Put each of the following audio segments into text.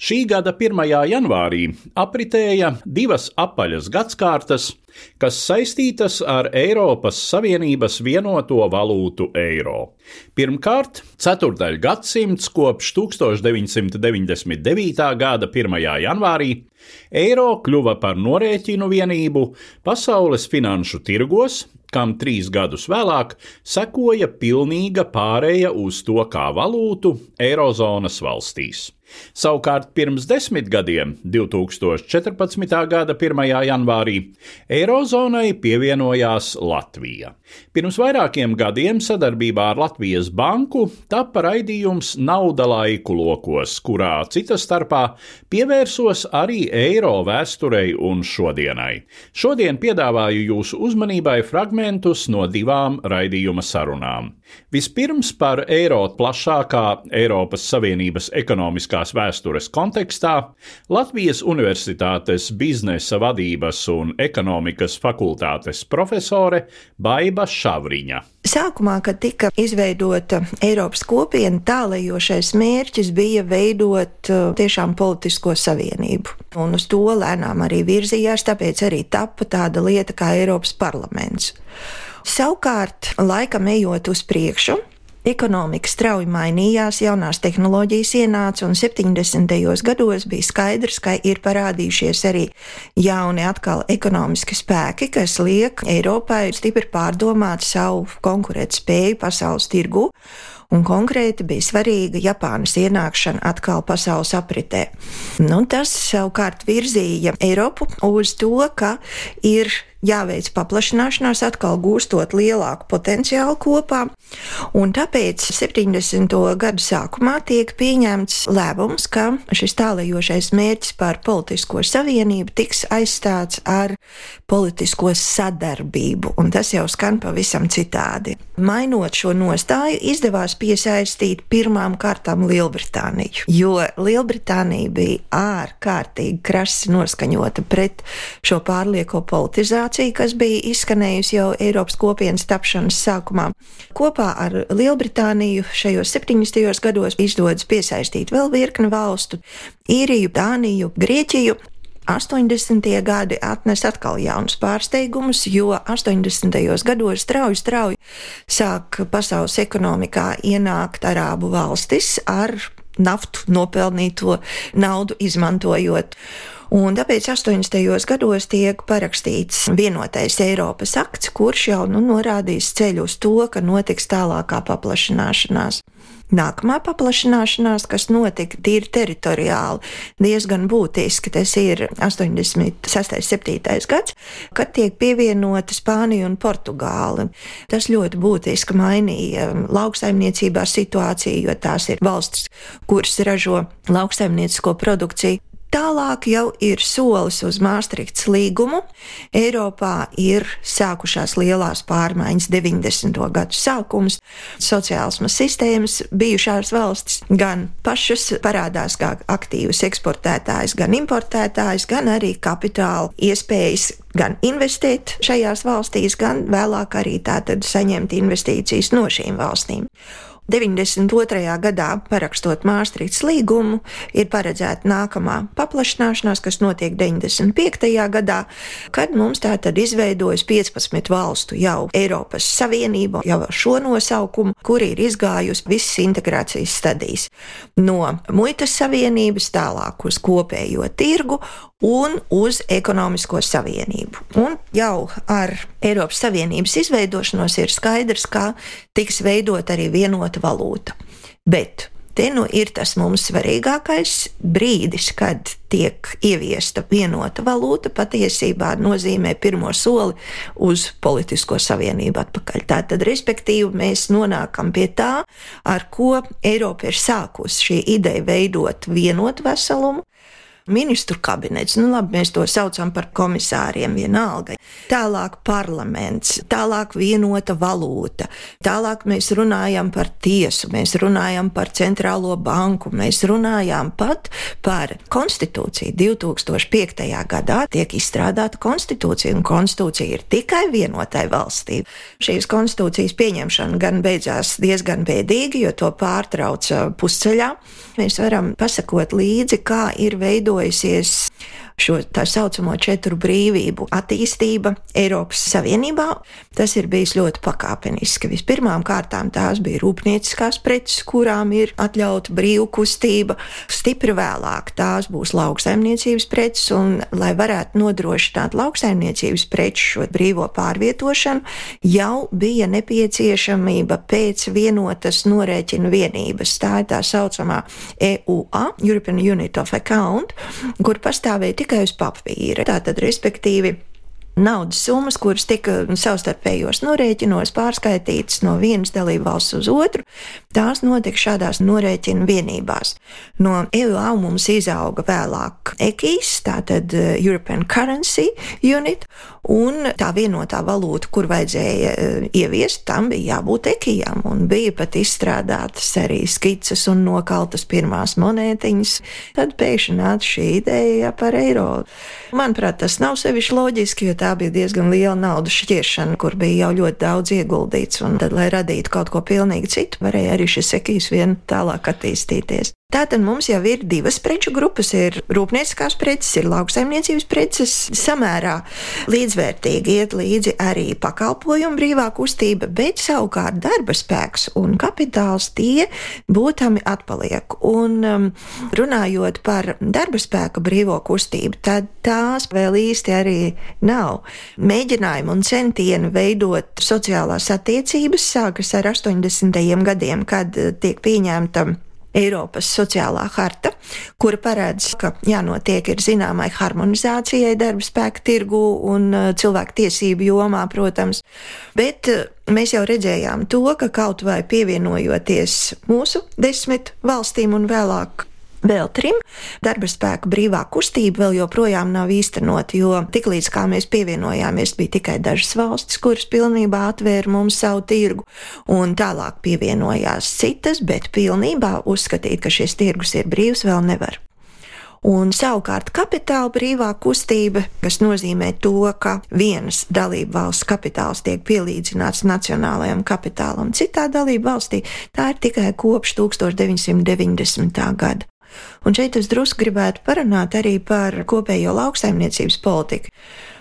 Šī gada 1. janvārī apritēja divas apaļas gadsimtas, kas saistītas ar Eiropas Savienības vienoto valūtu eiro. Pirmkārt, ceturdaļ gadsimts kopš 1999. gada 1. janvārī eiro kļuva par norēķinu vienību pasaules finanšu tirgos, kam trīs gadus vēlāk sekoja pilnīga pāreja uz to kā valūtu Eirozonas valstīs. Savukārt pirms desmit gadiem, 2014. gada 1. janvārī, Eirozonai pievienojās Latvija. Pirms vairākiem gadiem sadarbībā ar Latvijas banku tapa raidījums Nauda laiku lokos, kurā cita starpā pievērsos arī eiro vēsturei un šodienai. Šodien piedāvāju jūsu uzmanībai fragmentus no divām raidījuma sarunām. Vispirms par eiro plašākā Eiropas Savienības ekonomiskās vēstures kontekstā Latvijas Universitātes biznesa vadības un ekonomikas fakultātes profesore Baiba Šavriņa. Sākumā, kad tika izveidota Eiropas kopiena, tālējošais mērķis bija veidot uh, tiešām politisko savienību. Un uz to lēnām arī virzījās, tāpēc arī tapa tāda lieta kā Eiropas parlaments. Savukārt, laikam ejot uz priekšu, Ekonomika strauji mainījās, jaunās tehnoloģijas ienāca, un 70. gados bija skaidrs, ka ir parādījušies arī jauni atkal ekonomiski spēki, kas liek Eiropai stipri pārdomāt savu konkurētspēju pasaules tirgu un konkrēti bija svarīga Japānas ienākšana atkal pasaules apritē. Nu, tas savukārt virzīja Eiropu uz to, ka ir jāveic paplašināšanās, atkal gūstot lielāku potenciālu kopā. Un tāpēc 70. gadu sākumā tiek pieņemts lēmums, ka šis tālējošais mērķis par politisko savienību tiks aizstāts ar politisko sadarbību, un tas jau skan pavisam citādi. Mainot šo nostāju, izdevās piesaistīt pirmām kārtām Lielbritāniju, jo Lielbritānija bija ārkārtīgi krasi noskaņota pret šo pārlieko politizāciju situācija, kas bija izskanējusi jau Eiropas kopienas tapšanas sākumā. Kopā ar Lielbritāniju šajos 70. gados izdodas piesaistīt vēl virkni valstu - Īriju, Dāniju, Grieķiju. 80. gadi atnes atkal jaunus pārsteigumus, jo 80. gados strauji, strauji sāk pasaules ekonomikā ienākt arābu valstis ar naftu nopelnīto naudu izmantojot. Un tāpēc 80. gados tiek parakstīts vienotais Eiropas akts, kurš jau nu, norādīs ceļu uz to, ka notiks tālākā paplašināšanās. Nākamā paplašināšanās, kas notika tīri teritoriāli, diezgan būtiski, tas ir 86. 7. gads, kad tiek pievienota Spānija un Portugāla. Tas ļoti būtiski mainīja lauksaimniecībā situāciju, jo tās ir valstis, kuras ražo lauksaimniecisko produkciju. Tālāk jau ir solis uz Maastrichts līgumu. Eiropā ir sākušās lielās pārmaiņas, 90. gadu sākums, sociālisma sistēmas, bijušās valstis gan pašas parādās kā aktīvas eksportētājas, gan importētājas, gan arī kapitāla iespējas gan investēt šajās valstīs, gan vēlāk arī tātad saņemt investīcijas no šīm valstīm. 92. gadā, parakstot Māstrītas līgumu, ir paredzēta nākamā paplašināšanās, kas notiek 95. gadā, kad mums tā tad izveidojas 15 valstu jau Eiropas Savienība, jau ar šo nosaukumu, kur ir izgājusi visas integrācijas stadijas. No muitas savienības tālāk uz kopējo tirgu un uz ekonomisko savienību. Un jau ar Eiropas Savienības izveidošanos ir skaidrs, ka tiks veidot arī vienota valūta. Bet Te nu ir tas mums svarīgākais brīdis, kad tiek ieviesta vienota valūta, patiesībā nozīmē pirmo soli uz politisko savienību atpakaļ. Tātad, respektīvi, mēs nonākam pie tā, ar ko Eiropa ir sākusi šī ideja veidot vienotu veselumu, ministru kabinets, nu labi, mēs to saucam par komisāriem, vienalga. Tālāk parlaments, tālāk vienota valūta, tālāk mēs runājam par tiesu, mēs runājam par centrālo banku, mēs runājam pat par konstitūciju. 2005. gadā tiek izstrādāta konstitūcija, un konstitūcija ir tikai vienotai valstī. Šīs konstitūcijas pieņemšana gan beidzās diezgan bēdīgi, jo to pārtrauca pusceļā. Mēs varam pasakot līdzi, kā ir veidojis veidojusies šo tā saucamo četru brīvību attīstība Eiropas Savienībā. Tas ir bijis ļoti pakāpeniski. Vispirmām kārtām tās bija rūpnieciskās preces, kurām ir atļauta brīvu kustība. Stipri vēlāk tās būs lauksaimniecības preces, un, lai varētu nodrošināt lauksaimniecības preču šo brīvo pārvietošanu, jau bija nepieciešamība pēc vienotas norēķinu vienības. Tā ir tā saucamā EUA, European Unit of Account, kur pastāvēja tikai uz papīra. Tātad, respektīvi, naudas summas, kuras tika savstarpējos norēķinos pārskaitītas no vienas dalību valsts uz otru, tās notika šādās norēķinu vienībās. No EUA mums izauga vēlāk EKIS, tātad eh, European Currency Unit, un tā vienotā valūta, kur vajadzēja eh, ieviest, tam bija jābūt ekijām, un bija pat izstrādātas arī skices un nokaltas pirmās monētiņas. Tad pēkšņi nāca šī ideja par eiro. Manuprāt, tas nav sevišķi loģiski, jo tā bija diezgan liela naudas šķiešana, kur bija jau ļoti daudz ieguldīts. Un tad, lai radītu kaut ko pilnīgi citu, varēja arī šis sekīs vien tālāk attīstīties. Tātad mums jau ir divas preču grupas. Ir rūpnieciskās preces, ir lauksaimniecības preces. Samērā līdzvērtīgi iet līdzi arī pakalpojumu brīvā kustība, bet savukārt darba spēks un kapitāls tie būtami atpaliek. Un um, runājot par darba spēka brīvo kustību, tad tās vēl īsti arī nav. Mēģinājumi un centieni veidot sociālās attiecības sākas ar 80. gadiem, kad tiek pieņemta Eiropas sociālā harta, kura paredz, ka jānotiek ir zināmai harmonizācijai darba spēka tirgu un uh, cilvēku tiesību jomā, protams, bet uh, mēs jau redzējām to, ka kaut vai pievienojoties mūsu desmit valstīm un vēlāk Vēl trim darba spēka brīvā kustība vēl joprojām nav īstenota, jo tiklīdz kā mēs pievienojāmies, bija tikai dažas valstis, kuras pilnībā atvēra mums savu tirgu, un tālāk pievienojās citas, bet pilnībā uzskatīt, ka šis tirgus ir brīvs, vēl nevar. Un savukārt kapitāla brīvā kustība, kas nozīmē to, ka vienas dalību valsts kapitāls tiek pielīdzināts nacionālajam kapitālam citā dalību valstī, tā ir tikai kopš 1990. gada. Un šeit es drusku gribētu parunāt arī par kopējo lauksaimniecības politiku.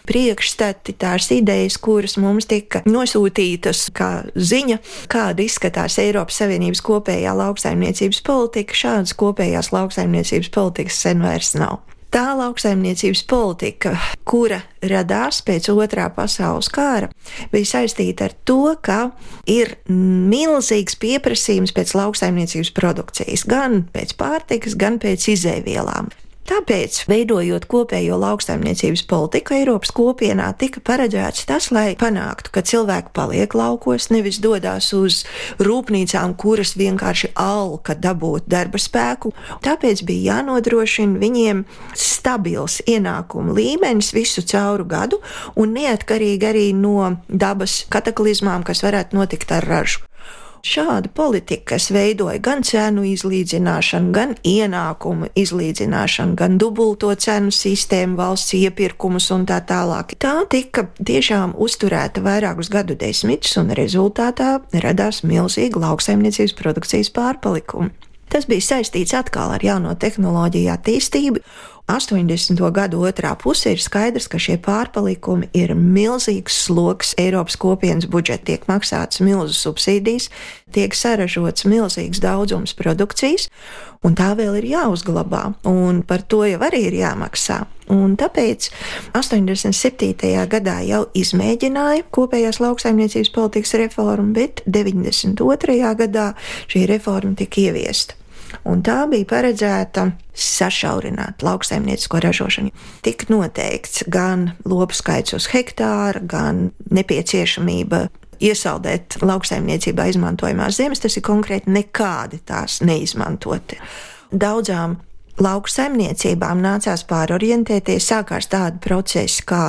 Priekšstati, tās idejas, kuras mums tika nosūtītas kā ziņa, kāda izskatās Eiropas Savienības kopējā lauksaimniecības politika, šādas kopējās lauksaimniecības politikas sen vairs nav. Tā lauksaimniecības politika, kura radās pēc otrā pasaules kara, bija saistīta ar to, ka ir milzīgs pieprasījums pēc lauksaimniecības produkcijas, gan pēc pārtikas, gan pēc izēvielām. Tāpēc, veidojot kopējo lauksaimniecības politiku Eiropas kopienā, tika paredzēts tas, lai panāktu, ka cilvēki paliek laukos, nevis dodas uz rūpnīcām, kuras vienkārši alka dabūt darba spēku. Tāpēc bija jānodrošina viņiem stabils ienākumu līmenis visu cauru gadu un neatkarīgi arī no dabas kataklizmām, kas varētu notikt ar ražu. Šāda politika, kas veidoja gan cenu izlīdzināšanu, gan ienākumu izlīdzināšanu, gan dubulto cenu sistēmu, valsts iepirkumus un tā tālāk, tā tika tiešām uzturēta vairākus gadu desmitus, un rezultātā radās milzīga lauksaimniecības produkcijas pārpalikuma. Tas bija saistīts atkal ar jauno tehnoloģiju attīstību 80. gadu otrā pusē ir skaidrs, ka šie pārpalikumi ir milzīgs sloks Eiropas kopienas budžetā. Tiek maksāts milzu subsīdijas, tiek saražots milzīgs daudzums produkcijas, un tā vēl ir jāuzglabā, un par to jau arī ir jāmaksā. Un tāpēc 87. gadā jau izmēģināja kopējās lauksaimniecības politikas reformu, bet 92. gadā šī reforma tika ieviesta. Un tā bija paredzēta sašaurināt lauksaimniecisko ražošanu. Tik noteikts gan lopu skaits uz hektāru, gan nepieciešamība iesaldēt lauksaimniecībā izmantojamās zemes, tas ir konkrēti nekādi tās neizmantoti. Daudzām lauku saimniecībām nācās pārorientēties. Sākās tādi procesi kā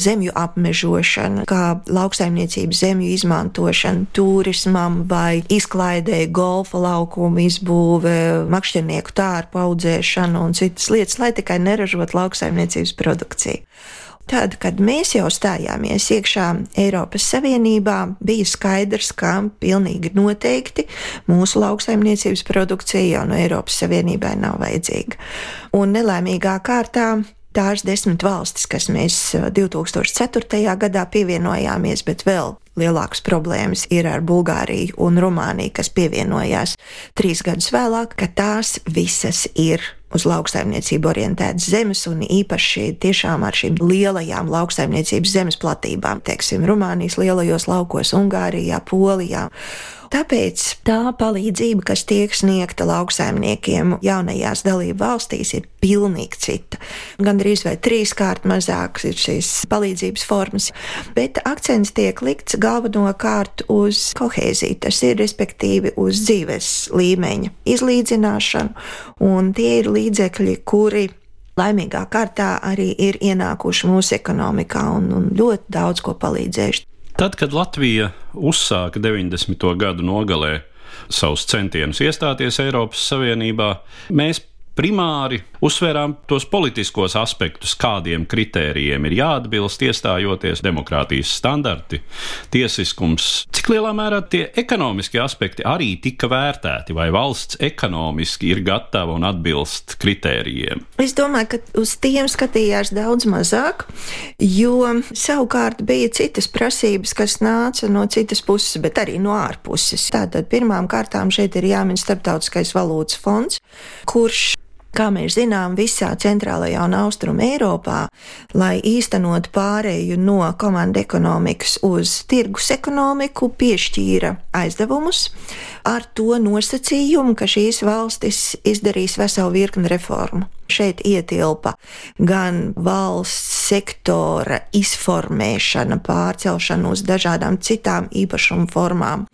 zemju apmežošana, kā lauksaimniecības zemju izmantošana turismam vai izklaidē, golfa laukumu izbūve, makšķernieku tārpu audzēšana un citas lietas, lai tikai neražot lauksaimniecības produkciju. Tad, kad mēs jau stājāmies iekšā Eiropas Savienībā, bija skaidrs, ka pilnīgi noteikti mūsu lauksaimniecības produkcija jau no Eiropas Savienībai nav vajadzīga. Un nelaimīgā kārtā tās desmit valstis, kas mēs 2004. gadā pievienojāmies, bet vēl lielākas problēmas ir ar Bulgāriju un Rumāniju, kas pievienojās trīs gadus vēlāk, ka tās visas ir uz lauksaimniecību orientētas zemes, un īpaši tiešām ar šīm lielajām lauksaimniecības zemes platībām, teiksim, Rumānijas lielajos laukos, Ungārijā, Polijā. Tāpēc tā palīdzība, kas tiek sniegta lauksaimniekiem jaunajās dalību valstīs, ir pilnīgi cita. Gan drīz vai trīskārt mazākas ir šīs palīdzības formas, bet akcents tiek likts galvenokārt uz kohēziju, tas ir respektīvi uz dzīves līmeņa izlīdzināšanu, un tie ir līdzekļi, kuri laimīgā kārtā arī ir ienākuši mūsu ekonomikā un, un ļoti daudz ko palīdzējuši. Tad, kad Latvija uzsāka 90. gadu nogalē savus centienus iestāties Eiropas Savienībā, mēs primāri uzsvērām tos politiskos aspektus, kādiem kritērijiem ir jāatbilst iestājoties, demokrātijas standarti, tiesiskums. Cik lielā mērā tie ekonomiskie aspekti arī tika vērtēti, vai valsts ekonomiski ir gatava un atbilst kritērijiem? Es domāju, ka uz tiem skatījās daudz mazāk, jo savukārt bija citas prasības, kas nāca no citas puses, bet arī no ārpuses. Tātad pirmām kārtām šeit ir jāmin Starptautiskais valūtas fonds, kurš Kā mēs zinām, visā centrālajā un austrumu Eiropā, lai īstenot pārēju no komandu ekonomikas uz tirgus ekonomiku, piešķīra aizdevumus ar to nosacījumu, ka šīs valstis izdarīs veselu virkni reformu. Šeit ietilpa gan valsts sektora izformēšana, pārcelšana uz dažādām citām īpašumu formām,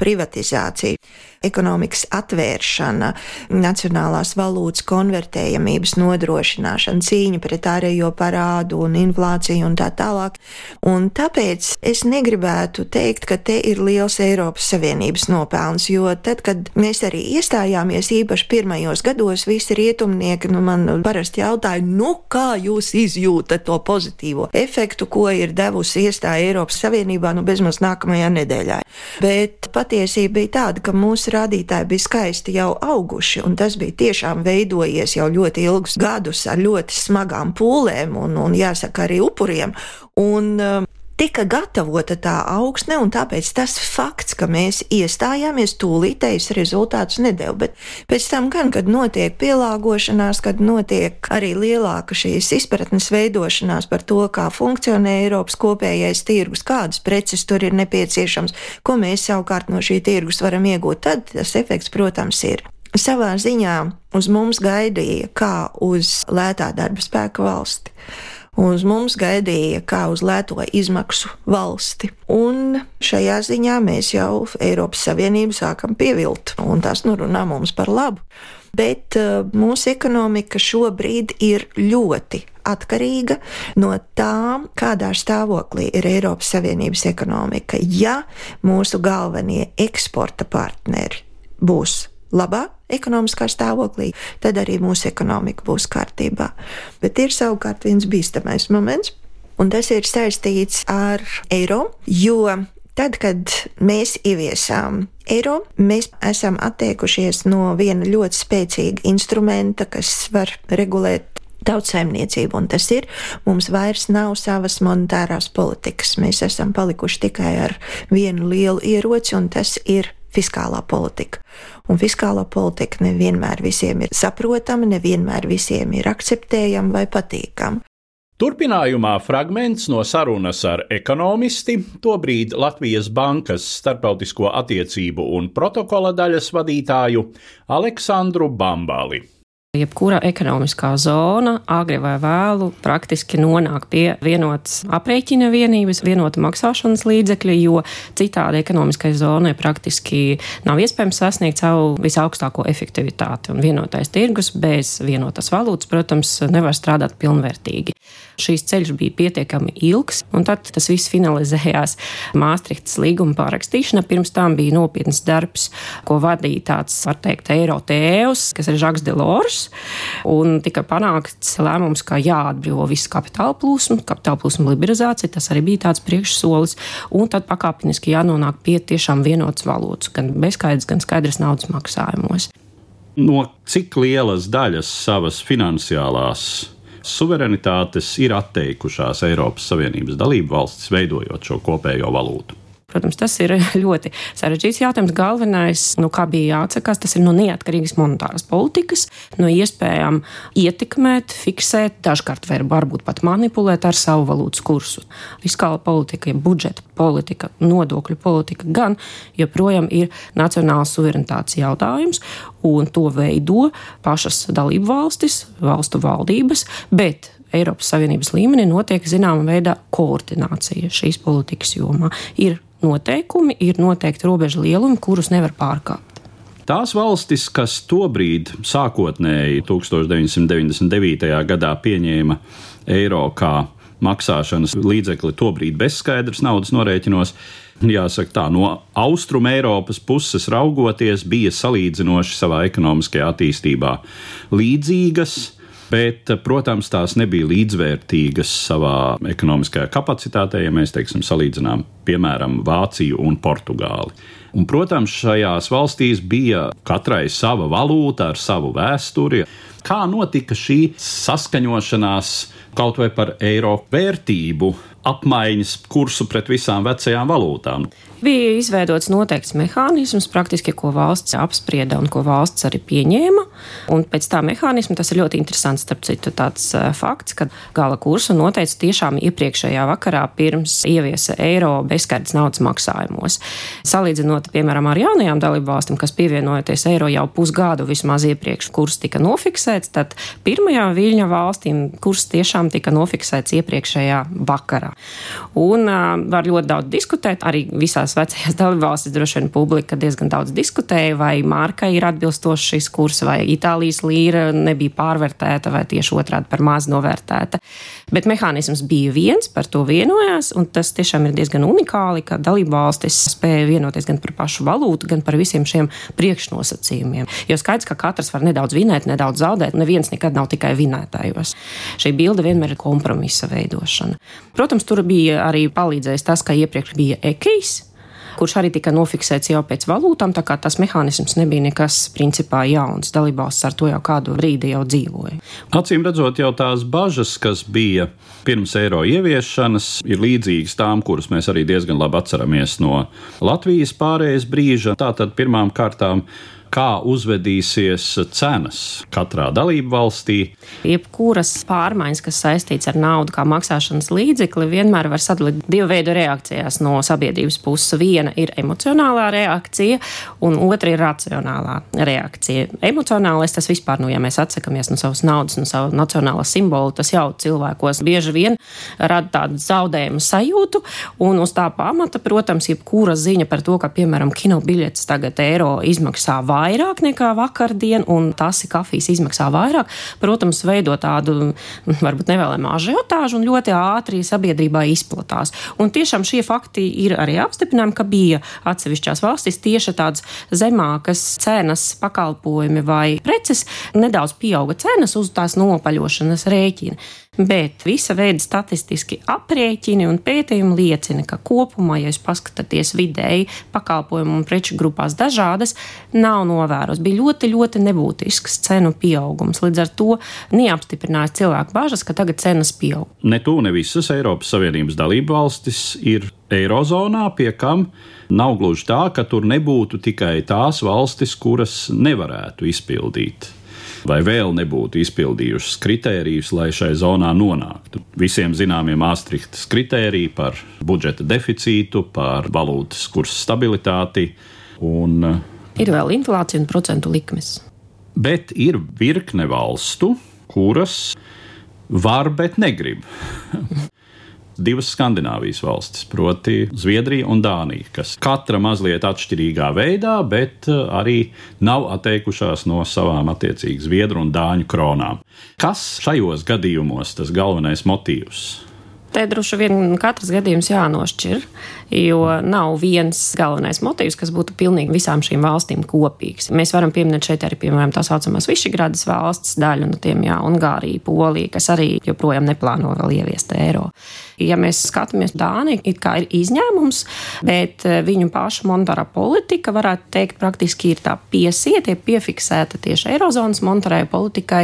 privatizācija, ekonomikas atvēršana, nacionālās valūtas konvertējamības nodrošināšana, cīņa pret ārējo parādu un inflāciju un tā tālāk. Un tāpēc es negribētu teikt, ka te ir liels Eiropas Savienības nopelns, jo tad, kad mēs arī iestājāmies, īpaši pirmajos gados, visi rietumnieki, nu man parasti jautāja, nu kā jūs izjūtat to pozitīvo efektu, ko ir devusi iestāja Eiropas Savienībā, nu bezmaz nākamajā nedēļā. Bet patiesība bija tāda, ka mūsu rādītāji bija skaisti jau auguši, un tas bija tiešām veidojies jau ļoti ilgus gadus ar ļoti smagām pūlēm un, un jāsaka arī upuriem. Un, tika gatavota tā augsne, un tāpēc tas fakts, ka mēs iestājāmies, tūlītējs rezultātus nedēļ. Bet pēc tam, gan, kad notiek pielāgošanās, kad notiek arī lielāka šīs izpratnes veidošanās par to, kā funkcionē Eiropas kopējais tirgus, kādas preces tur ir nepieciešams, ko mēs savukārt no šī tirgus varam iegūt, tad tas efekts, protams, ir. Savā ziņā uz mums gaidīja kā uz lētā darba spēka valsti uz mums gaidīja kā uz lēto izmaksu valsti. Un šajā ziņā mēs jau Eiropas Savienību sākam pievilt, un tas nu runā mums par labu. Bet uh, mūsu ekonomika šobrīd ir ļoti atkarīga no tā, kādā stāvoklī ir Eiropas Savienības ekonomika. Ja mūsu galvenie eksporta partneri būs labā ekonomiskā stāvoklī, tad arī mūsu ekonomika būs kārtībā. Bet ir savukārt viens bīstamais moments, un tas ir saistīts ar eiro, jo Tad, kad mēs ieviesām eiro, mēs esam atteikušies no viena ļoti spēcīga instrumenta, kas var regulēt tautsēmniecību, un tas ir, mums vairs nav savas monetārās politikas. Mēs esam palikuši tikai ar vienu lielu ieroci, un tas ir fiskālā politika. Un fiskālā politika nevienmēr visiem ir saprotama, nevienmēr visiem ir akceptējama vai patīkama. Turpinājumā fragments no sarunas ar ekonomisti, tobrīd Latvijas Bankas starptautisko attiecību un protokola daļas vadītāju Aleksandru Bambali. Jebkura ekonomiskā zona agri vai vēlu praktiski nonāk pie vienotas aprēķina vienības, vienota maksāšanas līdzekļa, jo citādi ekonomiskai zonai praktiski nav iespējams sasniegt savu visaugstāko efektivitāti. Un vienotais tirgus bez vienotas valūtas, protams, nevar strādāt pilnvērtīgi. Šīs ceļš bija pietiekami ilgs, un tad tas viss finalizējās Māstrihtas līguma pārakstīšana. Pirms tam bija nopietns darbs, ko vadīja tāds, var teikt, eiro tēvs, kas ir Žaks Delors, un tika panākts lēmums, ka jāatbrīvo viss kapitāla plūsma, kapitāla plūsma liberalizācija, tas arī bija tāds priekšsolis, un tad pakāpeniski jānonāk pie tiešām vienotas valūtas, gan bezskaidrs, gan skaidrs naudas maksājumos. No cik lielas daļas savas finansiālās suverenitātes ir atteikušās Eiropas Savienības dalību valstis, veidojot šo kopējo valūtu. Protams, tas ir ļoti sarežģīts jautājums. Galvenais, nu, kā bija jāatsakās, tas ir no neatkarīgas monetāras politikas, no iespējām ietekmēt, fiksēt, dažkārt varbūt pat manipulēt ar savu valūtas kursu. Fiskāla politika, budžeta politika, nodokļu politika gan joprojām ir nacionāls suverenitātes jautājums, un to veido pašas dalību valstis, valstu valdības, bet Eiropas Savienības līmenī notiek zināma veida koordinācija šīs politikas jomā. Ir noteikumi, ir noteikti robežu lielumi, kurus nevar pārkāpt. Tās valstis, kas tobrīd, sākotnēji 1999. gadā pieņēma eiro kā maksāšanas līdzekli, tobrīd bezskaidrs naudas norēķinos, jāsaka tā, no austrumu Eiropas puses raugoties, bija salīdzinoši savā ekonomiskajā attīstībā līdzīgas bet, protams, tās nebija līdzvērtīgas savā ekonomiskajā kapacitātē, ja mēs teiksim, salīdzinām, piemēram, Vāciju un Portugāli. Un, protams, šajās valstīs bija katrai sava valūta ar savu vēsturi. Kā notika šī saskaņošanās kaut vai par eiro vērtību, apmaiņas kursu pret visām vecajām valūtām? Bija izveidots noteikts mehānisms, praktiski, ko valsts apsprieda un ko valsts arī pieņēma. Un pēc tā mehānisma tas ir ļoti interesants, starp citu, tāds uh, fakts, ka gala kursu noteica tiešām iepriekšējā vakarā pirms ieviesa eiro bezskaidrs naudas maksājumos. Salīdzinot, piemēram, ar jaunajām dalību valstīm, kas pievienojoties eiro jau pusgadu vismaz iepriekš, kurs tika nofiksēts, tad pirmajā viļņa valstīm kurs tiešām tika nofiksēts iepriekšējā vakarā. Un uh, var ļoti daudz diskutēt arī visās tās vecajās dalībvalstis droši vien publika diezgan daudz diskutēja, vai Marka ir atbilstošs šis kurs, vai Itālijas līra nebija pārvērtēta, vai tieši otrādi par maz novērtēta. Bet mehānisms bija viens, par to vienojās, un tas tiešām ir diezgan unikāli, ka dalībvalstis spēja vienoties gan par pašu valūtu, gan par visiem šiem priekšnosacījumiem. Jo skaidrs, ka katrs var nedaudz vinēt, nedaudz zaudēt, neviens nekad nav tikai vinētājos. Šī bilde vienmēr ir kompromisa veidošana. Protams, tur bija arī palīdzējis tas, ka iepriekš bija ekijs, kurš arī tika nofiksēts jau pēc valūtām, tā kā tas mehānisms nebija nekas principā jauns. Dalībvalsts ar to jau kādu brīdi jau dzīvoja. Acīm redzot, jau tās bažas, kas bija pirms eiro ieviešanas, ir līdzīgas tām, kuras mēs arī diezgan labi atceramies no Latvijas pārējais brīža. Tātad pirmām kārtām kā uzvedīsies cenas katrā dalību valstī. Jebkuras pārmaiņas, kas saistīts ar naudu kā maksāšanas līdzekli, vienmēr var sadalīt divu veidu reakcijās no sabiedrības puses. Viena ir emocionālā reakcija, un otra ir racionālā reakcija. Emocionālais tas vispār, nu, ja mēs atsakāmies no savas naudas, no savu nacionālā simbolu, tas jau cilvēkos bieži vien rada tādu zaudējumu sajūtu, un uz tā pamata, protams, jebkura ziņa par to, ka, piemēram, kino biļetes tagad eiro izmaksā vairāk, vairāk nekā vakardien, un tas ir kafijas izmaksā vairāk, protams, veido tādu varbūt nevēlamu ažiotāžu un ļoti ātri sabiedrībā izplatās. Un tiešām šie fakti ir arī apstiprinājumi, ka bija atsevišķās valstīs tieši tādas zemākas cenas pakalpojumi vai preces, nedaudz pieauga cenas uz tās nopaļošanas rēķina. Bet visa veida statistiski aprēķini un pētījumi liecina, ka kopumā, ja jūs paskatāties vidēji pakalpojumu un preču grupās dažādas, nav novērots. Bija ļoti, ļoti nebūtisks cenu pieaugums. Līdz ar to neapstiprinājās cilvēku bažas, ka tagad cenas pieaug. Ne tu, ne visas Eiropas Savienības dalību valstis ir Eirozonā, pie kam nav gluži tā, ka tur nebūtu tikai tās valstis, kuras nevarētu izpildīt vai vēl nebūtu izpildījušas kritērijus, lai šai zonā nonāktu. Visiem zināmie Maastrichtas kritēriji par budžeta deficītu, par valūtas kursa stabilitāti un Ir vēl inflācija un procentu likmes. Bet ir virkne valstu, kuras var, bet negrib. Divas Skandināvijas valstis, proti, Zviedrija un Dānija, kas katra mazliet atšķirīgā veidā, bet eh, arī nav atteikušās no savām attiecīgi Zviedru un Dāņu kronām. Kas šajos gadījumos tas galvenais motīvs? Te droši vien katrs gadījums jānošķir, jo nav viens galvenais motīvs, kas būtu pilnīgi visām šīm valstīm kopīgs. Mēs varam pieminēt šeit arī, piemēram, tā saucamās Višigrādas valsts daļu no tiem, jā, Ungārija, Polija, kas arī joprojām neplāno vēl ieviest eiro. Ja mēs skatāmies Dāniju, it kā ir izņēmums, bet eh, viņu pašu monetārā politika, varētu teikt, praktiski ir tā piesieta, piefiksēta tieši Eirozonas monetārajai politikai,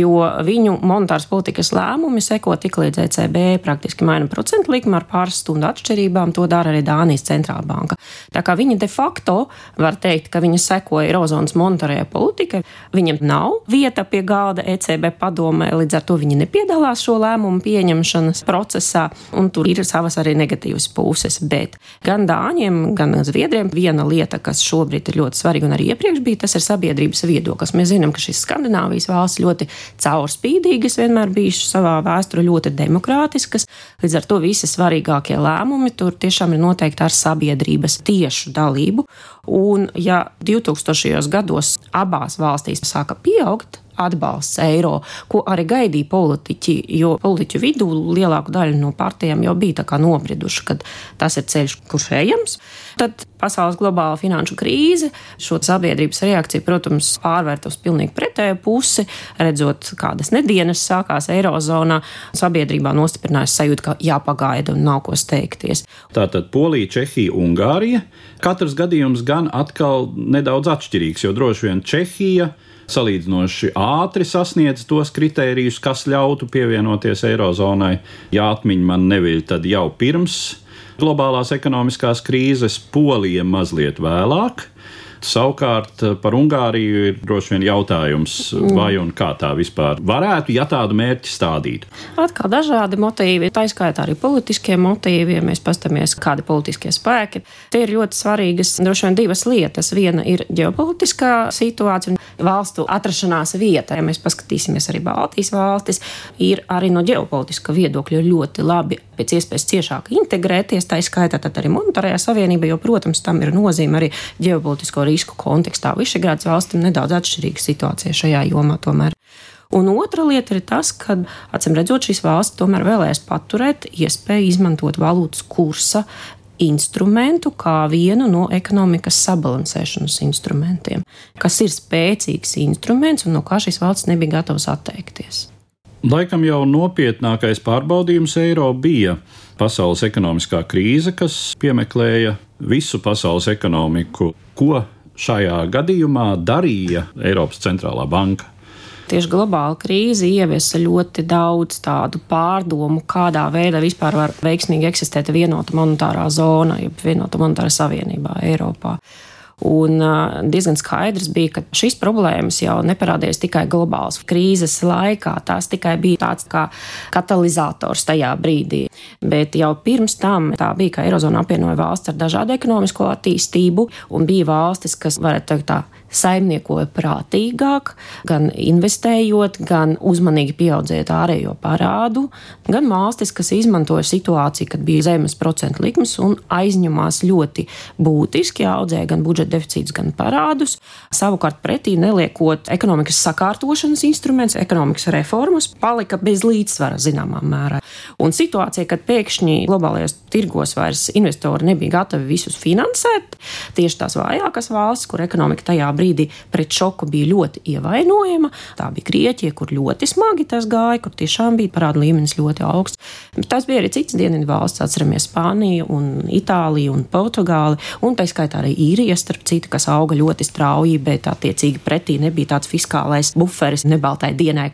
jo viņu monetāras politikas lēmumi seko tik līdz ECB praktiski maina procentu likmi ar pāris stundu atšķirībām. To dara arī Dānijas centrāla banka. Tā kā viņi de facto var teikt, ka viņi seko Eirozonas monetārajai politikai, viņiem nav vieta pie galda ECB padomē, līdz ar to viņi nepiedalās šo lēmumu pieņemšanas procesā un tur ir savas arī negatīvas puses. Bet gan dāņiem, gan zviedriem viena lieta, kas šobrīd ir ļoti svarīga un arī iepriekš bija, tas ir sabiedrības viedoklis. Mēs zinām, ka šīs Skandināvijas valsts ļoti caurspīdīgas, vienmēr bijušas savā vēsturē ļoti demokrātiskas. Līdz ar to visi svarīgākie lēmumi tur tiešām ir noteikti ar sabiedrības tiešu dalību. Un ja 2000. gados abās valstīs sāka pieaugt atbalsts eiro, ko arī gaidīja politiķi, jo politiķu vidū lielāku daļu no partijām jau bija nobrieduši, ka tas ir ceļš, kurš ejams. Tad pasaules globāla finanšu krīze šo sabiedrības reakciju, protams, pārvērt uz pilnīgi pretēju pusi, redzot, kādas nedēļas sākās Eirozonā, sabiedrībā nostiprinājās sajūta, ka jāpagaida un nav ko steigties. Tātad Polija, Čehija, Ungārija. Katrs gadījums gan atkal nedaudz atšķirīgs, jo droši vien Čehija salīdzinoši ātri sasniedz tos kritērijus, kas ļautu pievienoties Eirozonai. Ja atmiņa man neviļ, tad jau pirms globālās ekonomiskās krīzes, Polija mazliet vēlāk. Savukārt eh, par Ungāriju ir droši vien jautājums, vai un kā tā vispār varētu, ja tādu mērķi stādītu. Atkal dažādi motīvi, tā izskaitā arī politiskie motīvi, ja mēs pastamies, kādi politiskie spēki. Tie ir ļoti svarīgas, droši vien divas lietas. Viena ir ģeopolitiskā situācija un valstu atrašanās vieta. Ja mēs paskatīsimies arī Baltijas valstis, ir arī no ģeopolitiska viedokļa ļoti labi pēc iespējas ciešāk integrēties, tā izskaitā arī monetārajā savienībā, jo, protams, tam ir nozīme arī ģeopolitisko risku kontekstā. Višegrāds valstīm nedaudz atšķirīga situācija šajā jomā tomēr. Un otra lieta ir tas, ka, acīm redzot, šīs valsts tomēr vēlēs paturēt iespēju izmantot valūtas kursa instrumentu kā vienu no ekonomikas sabalansēšanas instrumentiem, kas ir spēcīgs instruments un no kā šīs valsts nebija gatavas atteikties. Laikam jau nopietnākais pārbaudījums eiro bija pasaules ekonomiskā krīze, kas piemeklēja visu pasaules ekonomiku. Ko šajā gadījumā darīja Eiropas centrālā banka? Tieši globāla krīze ieviesa ļoti daudz tādu pārdomu, kādā veidā vispār var veiksmīgi eksistēt vienota monetārā zona, jeb vienota monetārā savienībā Eiropā. Un diezgan skaidrs bija, ka šīs problēmas jau neparādījās tikai globālas krīzes laikā. Tās tikai bija tāds kā katalizators tajā brīdī. Bet jau pirms tam tā bija, ka Eirozona apvienoja valsts ar dažādu ekonomisko attīstību, un bija valstis, kas, varētu teikt, tā saimniekoja prātīgāk, gan investējot, gan uzmanīgi pieaudzējot ārējo parādu, gan valstis, kas izmantoja situāciju, kad bija zemes procentu likmes un aizņemās ļoti būtiski, audzēja gan budžeta deficītus, gan parādus. Savukārt pretī neliekot ekonomikas sakārtošanas instrumentus, ekonomikas reformas, palika bez līdzsvara zināmā mērā. Un situācija, kad pēkšņi globālajos tirgos vairs investori nebija gatavi visus finansēt, tieši tās vājākās valstis, kur ekonomika tajā brīdī brīdī pret šoku bija ļoti ievainojama. Tā bija Grieķija, kur ļoti smagi tas gāja, kur tiešām bija parāda līmenis ļoti augsts. Bet tas bija arī cits dienvidu valsts, atceramies Spāniju, un Itāliju un Portugāli, un tā skaitā arī īrija, starp citu, kas auga ļoti strauji, bet attiecīgi pretī nebija tāds fiskālais buferis nebaltai dienai.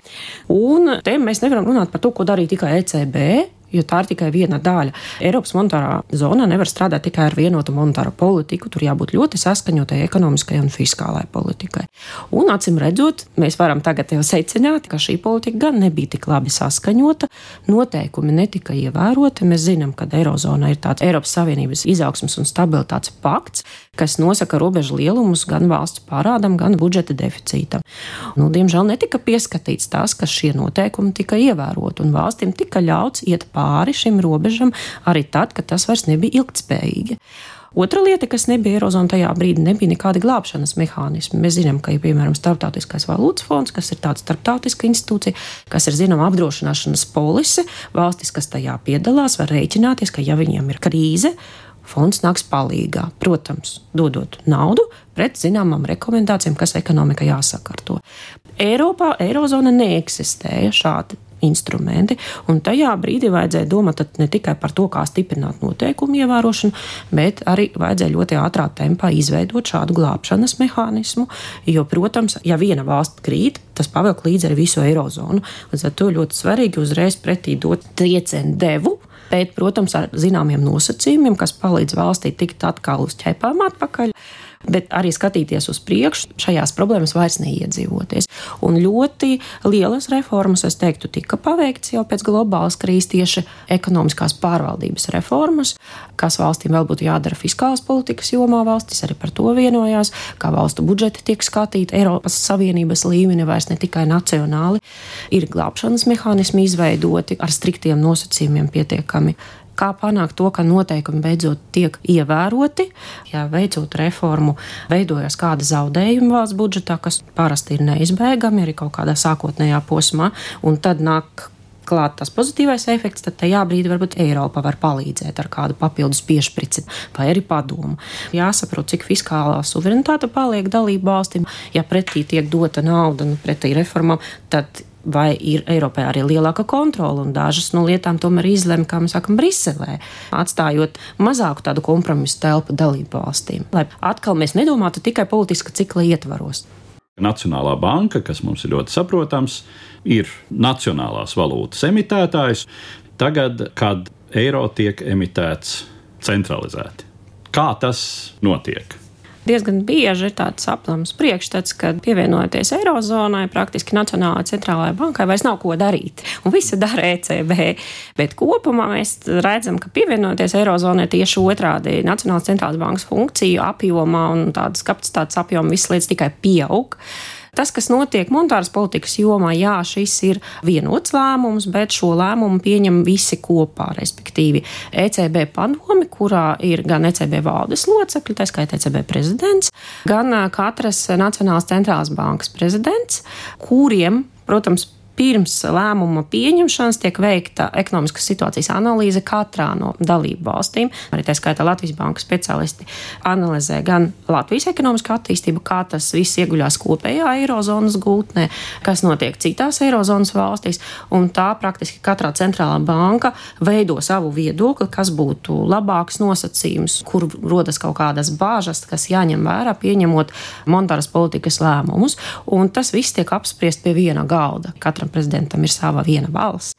Un te mēs nevaram runāt par to, ko darīja tikai ECB jo tā ir tikai viena daļa. Eiropas monetārā zona nevar strādāt tikai ar vienotu monetāro politiku, tur jābūt ļoti saskaņotai ekonomiskai un fiskālai politikai. Un, acīm redzot, mēs varam tagad jau secināt, ka šī politika gan nebija tik labi saskaņota, noteikumi netika ievēroti. Mēs zinām, ka Eirozona ir tāds Eiropas Savienības izaugsmas un stabilitātes pakts, kas nosaka robežu lielumus gan valsts parādam, gan budžeta deficītam. Nu, diemžēl netika pieskatīts tas, ka šie noteikumi tika ievēroti un valstīm tika ļauts iet pāri šim robežam arī tad, kad tas vairs nebija ilgtspējīgi. Otra lieta, kas nebija Eirozonā tajā brīdī, nebija nekādi glābšanas mehānismi. Mēs zinām, ka ir piemēram Startautiskais valūtas fonds, kas ir tāds starptautiska institūcija, kas ir zināma apdrošināšanas polise. Valstis, kas tajā piedalās, var rēķināties, ka ja viņiem ir krīze, fonds nāks palīdzīgā. Protams, dodot naudu pret zināmām rekomendācijām, kas ekonomika jāsakārto. Eiropā, Eirozona neeksistēja šādi instrumenti. Un tajā brīdī vajadzēja domāt ne tikai par to, kā stiprināt noteikumu ievērošanu, bet arī vajadzēja ļoti ātrā tempā izveidot šādu glābšanas mehānismu. Jo, protams, ja viena valsts krīt, tas pavelk līdzi arī visu eirozonu. Līdz ar to ļoti svarīgi uzreiz pretī dot triecienu devu. Bet, protams, ar zināmiem nosacījumiem, kas palīdz valstī tikt atkal uz ķepām atpakaļ bet arī skatīties uz priekšu, šajās problēmas vairs neiedzīvoties. Un ļoti lielas reformas, es teiktu, tika paveikts jau pēc globālas krīzes tieši ekonomiskās pārvaldības reformas, kas valstīm vēl būtu jādara fiskālās politikas jomā. Valstis arī par to vienojās, kā valstu budžeti tiek skatīti Eiropas Savienības līmenī, vairs ne tikai nacionāli. Ir glābšanas mehānismi izveidoti ar striktiem nosacījumiem pietiekami kā panākt to, ka noteikumi beidzot tiek ievēroti. Ja veicot reformu, veidojas kāda zaudējuma valsts budžetā, kas parasti ir neizbēgami arī kaut kādā sākotnējā posmā, un tad nāk klāt tas pozitīvais efekts, tad tajā brīdī varbūt Eiropa var palīdzēt ar kādu papildus piešprici vai arī padomu. Jāsaprot, cik fiskālā suverenitāte paliek dalību valstīm. Ja pretī tiek dota nauda nu, pretī reformām, tad vai ir Eiropā arī lielāka kontrola, un dažas no lietām tomēr izlemj, kā mēs sakām, Briselē, atstājot mazāku tādu kompromisu telpu dalību valstīm. Lai atkal mēs nedomātu tikai politiska cikla ietvaros. Nacionālā banka, kas mums ir ļoti saprotams, ir nacionālās valūtas emitētājs. Tagad, kad eiro tiek emitēts centralizēti, kā tas notiek? Diezgan bieži ir tāds aplams priekšstats, ka pievienojoties Eirozonai, praktiski Nacionālajai centrālajai bankai vairs nav ko darīt. Un visu dara ECB. Bet kopumā mēs redzam, ka pievienojoties Eirozonai tieši otrādi Nacionālās centrālās bankas funkciju apjomā un tādas kapacitātes apjoma visas lietas tikai pieaug. Tas, kas notiek monetāras politikas jomā, jā, šis ir vienots lēmums, bet šo lēmumu pieņem visi kopā, respektīvi ECB padomi, kurā ir gan ECB valdes locekļi, tā skaitā ECB prezidents, gan katras Nacionālās centrālās bankas prezidents, kuriem, protams, pirms lēmuma pieņemšanas tiek veikta ekonomiskas situācijas analīze katrā no dalību valstīm. Arī tā skaitā Latvijas bankas speciālisti analizē gan Latvijas ekonomisko attīstību, kā tas viss ieguļās kopējā eirozonas gultnē, kas notiek citās eirozonas valstīs, un tā praktiski katrā centrālā banka veido savu viedokli, kas būtu labāks nosacījums, kur rodas kaut kādas bāžas, kas jāņem vērā, pieņemot monetāras politikas lēmumus, un tas viss tiek apspriest pie viena galda. Katram katram prezidentam ir sava viena balss.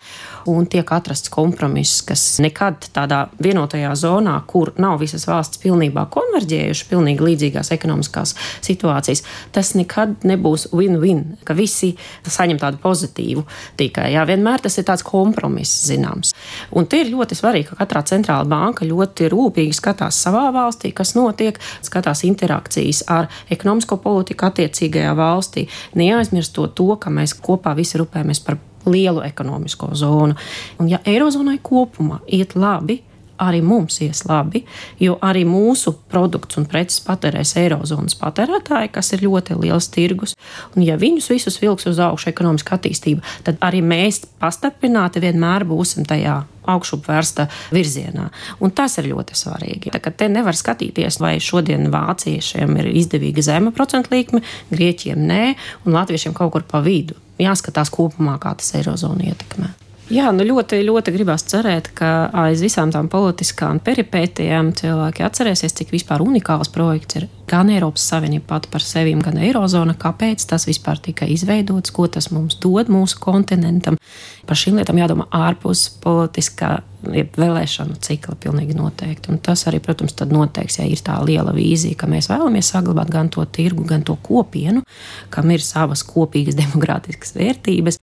Un tiek atrasts kompromiss, kas nekad tādā vienotajā zonā, kur nav visas valsts pilnībā konverģējušas, pilnīgi līdzīgās ekonomiskās situācijas, tas nekad nebūs win-win, ka visi saņem tādu pozitīvu tikai. Jā, vienmēr tas ir tāds kompromiss zināms. Un te ir ļoti svarīgi, ka katrā centrāla banka ļoti rūpīgi skatās savā valstī, kas notiek, skatās interakcijas ar ekonomisko politiku attiecīgajā valstī, neaizmirstot to, ka mēs kopā visi rūpējamies par lielu ekonomisko zonu. Un ja Eirozonai kopumā iet labi, arī mums ies labi, jo arī mūsu produkts un preces patērēs Eirozonas patērētāji, kas ir ļoti liels tirgus. Un, ja viņus visus vilks uz augšu ekonomiska attīstība, tad arī mēs pastapināti vienmēr būsim tajā augšupvērsta virzienā. Un tas ir ļoti svarīgi. Tā, te nevar skatīties, vai šodien vāciešiem ir izdevīga zema procentu likme, grieķiem nē, un latviešiem kaut kur pa vidu. Jāskatās kopumā, kā tas eirozonu ietekmē. Jā, nu ļoti, ļoti gribās cerēt, ka aiz visām tām politiskām peripētijām cilvēki atcerēsies, cik vispār unikāls projekts ir gan Eiropas Savienība pati par sevi, gan Eirozona, kāpēc tas vispār tika izveidots, ko tas mums dod mūsu kontinentam. Par šīm lietām jādomā ārpus politiskā vēlēšanu cikla pilnīgi noteikti. Un tas arī, protams, noteiks, ja ir tā liela vīzija, ka mēs vēlamies saglabāt gan to tirgu, gan to kopienu, kam ir savas kopīgas demokrātiskas vērtības.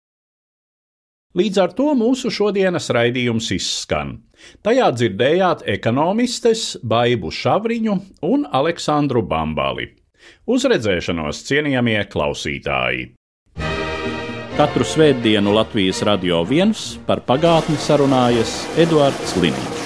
Līdz ar to mūsu šodienas raidījums izskan. Tajā dzirdējāt ekonomistes Baibu Šavriņu un Aleksandru Bambali. Uz redzēšanos, cienījamie klausītāji! Katru svētdienu Latvijas radio viens par pagātni sarunājas Eduards Liniņš.